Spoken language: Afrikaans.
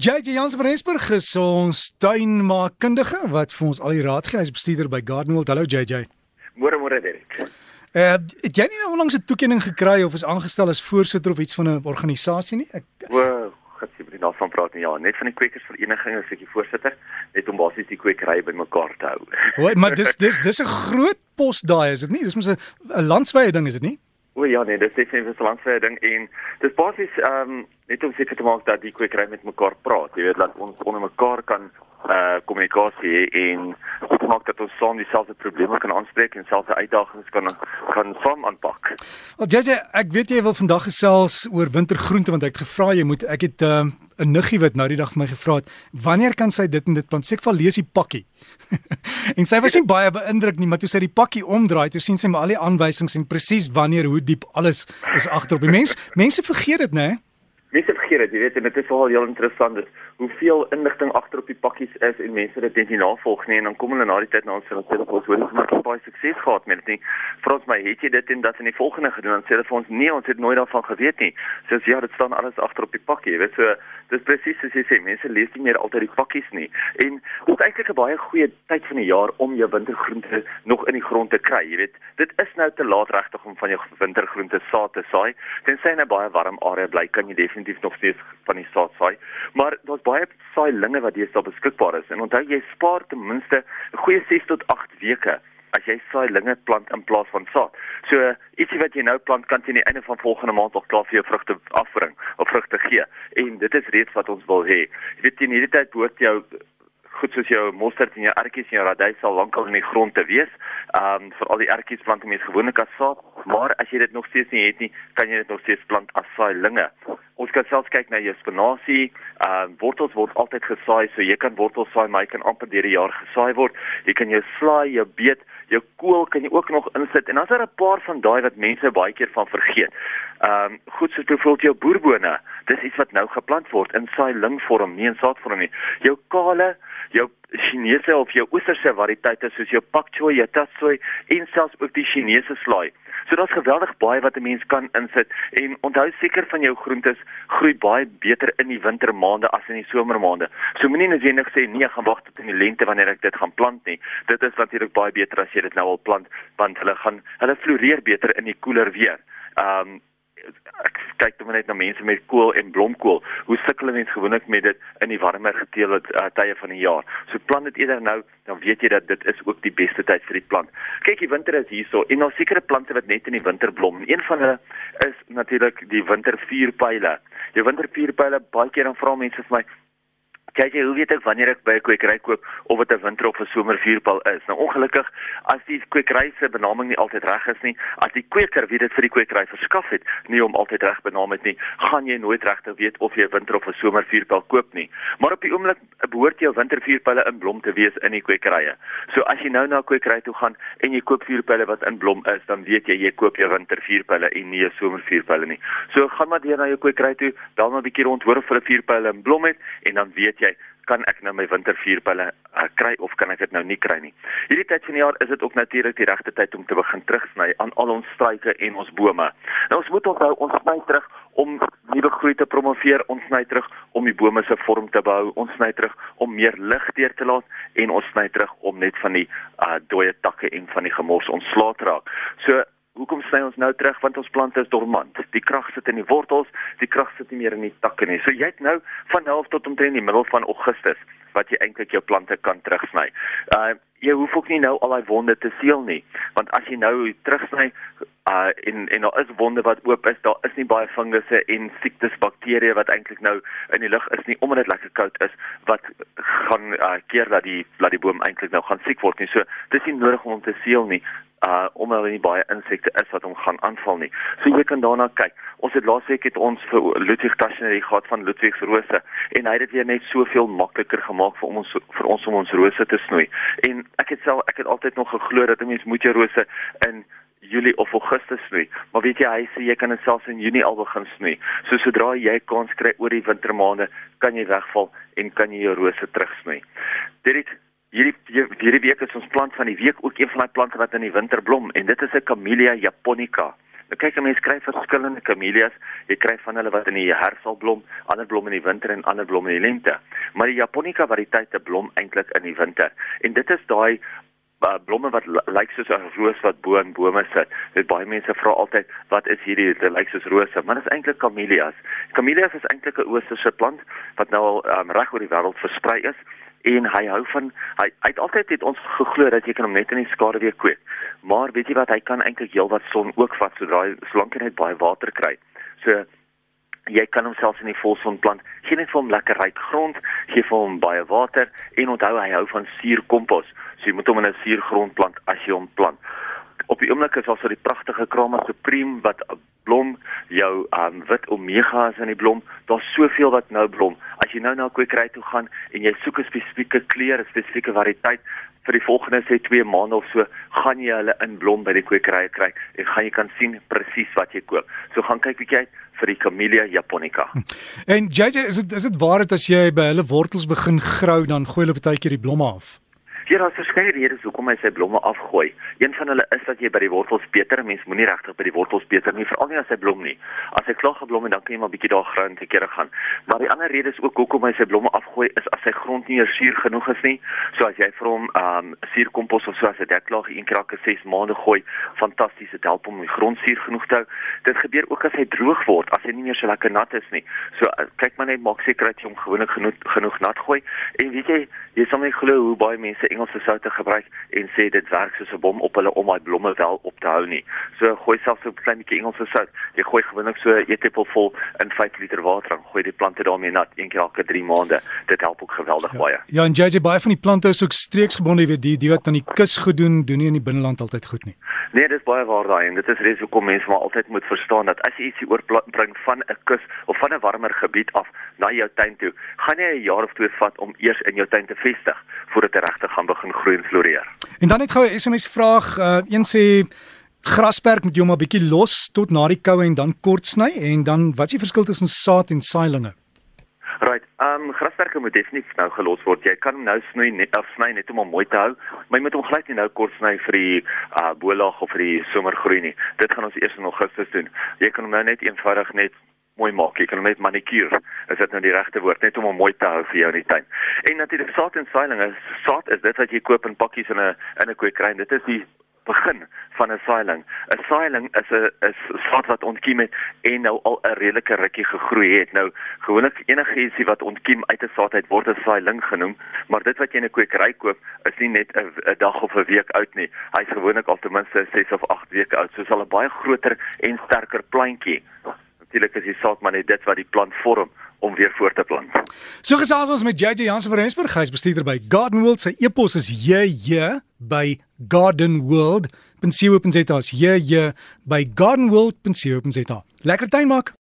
JJ Jans van Rensburg is ons tuinmaakkundige wat vir ons al die raad gee. Hy's bestuurder by Gardenwold. Hallo JJ. Môre môre Derek. Uh, het jy nie nou onlangs 'n toekenning gekry of is aangestel as voorsitter of iets van 'n organisasie nie? Ek O, God se moet daarvan praat nie. Ja, net van die kwekersvereniging is ek die voorsitter, net om basies die kwekery bymekaar te hou. O, maar dis dis dis 'n groot pos daai, is dit nie? Dis mos 'n landswye ding, is dit nie? O ja, nee, dis definitief 'n landswye ding en dis basies ehm um, net om seker te maak dat die kwekery met mekaar praat. Jy weet dat ons onder mekaar kan uh kommunikasie en maak dat ons saam dieselfde probleme kan aanspreek en selfde uitdagings kan kan saam aanpak. Wel JJ, ek weet jy wil vandag gesels oor wintergroente want ek het gevra jy moet ek het 'n uh, 'n niggie wat nou die dag vir my gevra het, wanneer kan sy dit en dit plant? Sê ek val lees die pakkie. en sy was nie baie beïndruk nie, maar toe sy die pakkie omdraai, toe sien sy maar al die aanwysings en presies wanneer hoe diep alles is agter op die mens. Mense vergeet dit, né? Mense vergeet dit, jy weet, en dit is wel heel interessant is hoeveel inligting agter op die pakkies is en mense dit net nie navolg nie en dan kom hulle na die tyd na ons en sê ons hoor ons het baie sukses gehad met dit nie. Vra ons my, het jy dit en dat in die volgende gedoen? Dan sê hulle vir ons, nee, ons het nooit daarvan geweet nie. Sê so, ja, dit staan alles agter op die pakkie, jy weet so dis presies soos jy sê, mense lees nie meer altyd die pakkies nie. En dit is eintlik 'n baie goeie tyd van die jaar om jou wintergroente nog in die grond te kry, jy weet. Dit is nou te laat regtig om van jou wintergroente saad te saai. Tensy jy 'n baie warm area bly, kan jy definitief nog steeds van die saad saai. Maar daar's baie saai linge wat deesdae beskikbaar is. En onthou jy spaar ten minste 'n goeie 6 tot 8 weke as jy saai linge plant in plaas van saad. So ietsie wat jy nou plant kan teen die einde van volgende maand al klaar vir jou vrugte afbring of vrugte gee. En dit is reeds wat ons wil hê. Jy weet teen hierdie tyd behoort jou goed soos jou mosterd en jou ertjies en jou radys al lankal in die grond te wees. Ehm um, vir al die ertjies plant mense gewoonlik as saad, maar as jy dit nog steeds nie het nie, kan jy dit nog steeds plant as saailinge. Ons kan selfs kyk na jou spinasie. Ehm uh, wortels word altyd gesaai, so jy kan wortels saai, maar jy kan amper deur die jaar gesaai word. Jy kan jou slaai, jou beet, jou kool kan jy ook nog insit. En dan's daar 'n paar van daai wat mense baie keer van vergeet. Ehm um, goed so byvoorbeeld jou boerbone. Dis iets wat nou geplant word in saailing-vorm, nie in saadvorm nie. Jou kale jou Chinese of jou oosterse variëteite soos jou pak choy, jou tat choy en selfs ook die Chinese slaai. So daar's geweldig baie wat 'n mens kan insit en onthou seker van jou groentes groei baie beter in die wintermaande as in die somermaande. So moenie net eendag sê nee, gaan wag tot in die lente wanneer ek dit gaan plant nie. Dit is natuurlik baie beter as jy dit nou al plant want hulle gaan hulle floreer beter in die koeler weer. Um ek kyk dan net na mense met kool en blomkool. Hoe sukkel mense gewoonlik met dit in die warmer geteelde uh, tye van die jaar? So plant dit eerder nou, dan weet jy dat dit is ook die beste tyd vir die plant. Kyk, die winter is hierso en daar sekere plante wat net in die winter blom. Een van hulle is natuurlik die wintervuurpyle. Die wintervuurpyle, baie keer dan vra mense vir my, kyk jy hoe weet ek wanneer ek by 'n kwekery koop of dit 'n winter of 'n somervuurpyl is. Nou ongelukkig as die kwekery se benaming nie altyd reg is nie, as die kweker wie dit vir die kwekery verskaf het, nie om altyd reg benaam het nie, gaan jy nooit regtig weet of jy 'n winter of 'n somervuurpyl koop nie. Maar op die oomblik behoort jou wintervuurpyle in blom te wees in die kwekerye. So as jy nou na 'n kwekery toe gaan en jy koop vuurpyle wat in blom is, dan weet jy jy koop jou wintervuurpyle en nie 'n somervuurpyle nie. So gaan maar deur na jou kwekery toe, dan 'n bietjie rondhoor of hulle vuurpyle in blom het en dan weet jy jy, kan ek nou my wintervuurpylle uh, kry of kan ek dit nou nie kry nie. Hierdie tyd van die jaar is dit ook natuurlik die regte tyd om te begin terugsny aan al ons struike en ons bome. Nou ons moet onthou ons sny terug om nuwe groei te promoveer, ons sny terug om die bome se vorm te behou, ons sny terug om meer lig deur te laat en ons sny terug om net van die uh, dooie takke en van die gemors ontslae te raak. So Hoekom sny ons nou terug want ons plante is dormant. Die krag sit in die wortels, die krag sit nie meer in die takke nie. So jy het nou van 11 tot omtrent die middel van Augustus wat jy eintlik jou plante kan terugsny. Uh jy hoef ook nie nou al daai wonde te seël nie, want as jy nou terugsny uh en en daar is wonde wat oop is, daar is nie baie fungusse en siektes bakterieë wat eintlik nou in die lug is nie omdat dit lekker koud is wat gaan uh keer dat die dat die boom eintlik nou gaan siek word nie. So dis nie nodig om hom te seël nie uh omdat daar nie baie insekte is wat hom gaan aanval nie. So jy kan daarna kyk. Ons het laasweek het ons vir Ludwig Taschner gehad van Ludwig se rose en hy het dit weer net soveel makliker gemaak vir ons vir ons om ons rose te snoei. En ek het self ek het altyd nog geglo dat 'n mens moet jou rose in Julie of Augustus snoei. Maar weet jy, hy sê jy kan dit selfs in Junie al begin snoei. So sodra jy kans kry oor die wintermaande, kan jy wegval en kan jy jou rose terugsnoei. Dit Hierdie hierdie week is ons plant van die week ook een van daai plante wat in die winter blom en dit is 'n Camellia japonica. Nou kyk 'n mens kry verskillende kamelias. Jy kry van hulle wat in die herfs sal blom, ander blom in die winter en ander blom in die lente. Maar die Japonica variëteite blom eintlik in die winter. En dit is daai uh, blomme wat lyk soos 'n roos wat bo in bome sit. Dit baie mense vra altyd wat is hierdie dit lyk soos rose, maar dit is eintlik kamelias. Kamelias is eintlik 'n oosterse plant wat nou al um, reg oor die wêreld versprei is en hy hou van hy, hy het altyd het ons geglo dat jy kan hom net in die skare weer kweek. Maar weet jy wat, hy kan eintlik heelwat son ook vat sodra hy solank hy net baie water kry. So jy kan hom selfs in die volson plant. Geen net vir hom lekker ryk grond, gee vir hom baie water en onthou hy hou van suurkompos. So jy moet hom in 'n suurgrond plant as jy hom plant. Op die oomblik is daar so die pragtige Krama Supreme wat blom, jou um wit omega is in die blom. Daar's soveel wat nou blom. As jy nou na 'n kwekery toe gaan en jy soek 'n spesifieke kleur, 'n spesifieke variëteit vir die volgende sê 2 maande of so, gaan jy hulle in blom by die kwekery kry en gaan jy kan sien presies wat jy koop. So gaan kyk bietjie uit vir die Camellia japonica. En JJ, is dit is dit waar dat as jy by hulle wortels begin grou dan gooi hulle baie keer die blomme af? Ja, daar is verskeie redes hoekom hy sy blomme afgooi. Een van hulle is dat jy by die wortels beter, mens moenie regtig by die wortels beter nie, veral nie as hy blom nie. As hy klaar geblom het, dan kan jy maar bietjie daar grond te kere gaan. Maar die ander rede is ook hoekom hy sy blomme afgooi is as sy grond nie suur genoeg is nie. So as jy vir hom um suurkompos of so as dit klaar een keer elke 6 maande gooi, fantasties, dit help om die grond suur genoeg te hou. Dit gebeur ook as hy droog word, as hy nie meer so lekker nat is nie. So uh, kyk maar net maak seker dat jy hom gewoonlik genoeg genoeg nat gooi. En weet jy, jy sal nie glo hoe baie mense Engelse soute gebruik en sê dit werk soos 'n bom op hulle om daai blomme wel op te hou nie. So gooi selfs 'n klein bietjie Engelse sout. Jy gooi gewoonlik so 'n eetlepel vol in 5 liter water en gooi die plante daarmee nat een keer elke 3 maande. Dit help ook geweldig ja. baie. Ja, en JJ baie van die plante is ook streeksgebonde, jy weet, die die wat aan die kus gedoen, doen nie in die binneland altyd goed nie. Nee, dit is baie waar daai en dit is reeds hoekom mense maar altyd moet verstaan dat as jy ietsie oorbring van 'n kus of van 'n warmer gebied af na jou tuin toe, gaan jy 'n jaar of twee vat om eers in jou tuin te vestig voordat dit regtig gaan begin groei en floreer. En dan net gou 'n SMS vraag, uh, een sê grasperk moet jy maar bietjie los tot na die koue en dan kort sny en dan wat is die verskil tussen saad en saailinge? Right. Ehm um, grasperke moet definitief nou gelos word. Jy kan hom nou sny net afsny net om hom mooi te hou, maar jy moet hom glad nie nou kort sny vir die uh bolaag of vir die somergroei nie. Dit gaan ons eers in Augustus doen. Jy kan hom nou net eenvoudig net mooi maak. Jy kan hom net manikuur. Is dit nou die regte woord net om hom mooi te hou vir jou in die tuin. En natuurlik saad en saailinge. Saad is dit wat jy koop in pakkies in 'n in 'n kwekery. Dit is die begin van 'n saailing. 'n Saailing is 'n is saad wat ontkiem het en nou al 'n redelike rukkie gegroei het. Nou gewoonlik enige ietsie wat ontkiem uit 'n saad uit word 'n saailing genoem, maar dit wat jy in 'n kwekery koop is nie net 'n dag of 'n week oud nie. Hy's gewoonlik al ten minste 6 of 8 weke oud. So is al 'n baie groter en sterker plantjie. Natuurlik is die saad maar net dit wat die plant vorm om weer voort te plant. So gesels ons met JJ Jansen van Rensburg, hy's bestuurder by Garden World. Sy e-pos is jj by gardenworld.co.za. Jj by gardenworld.co.za. Lekker tuin maak.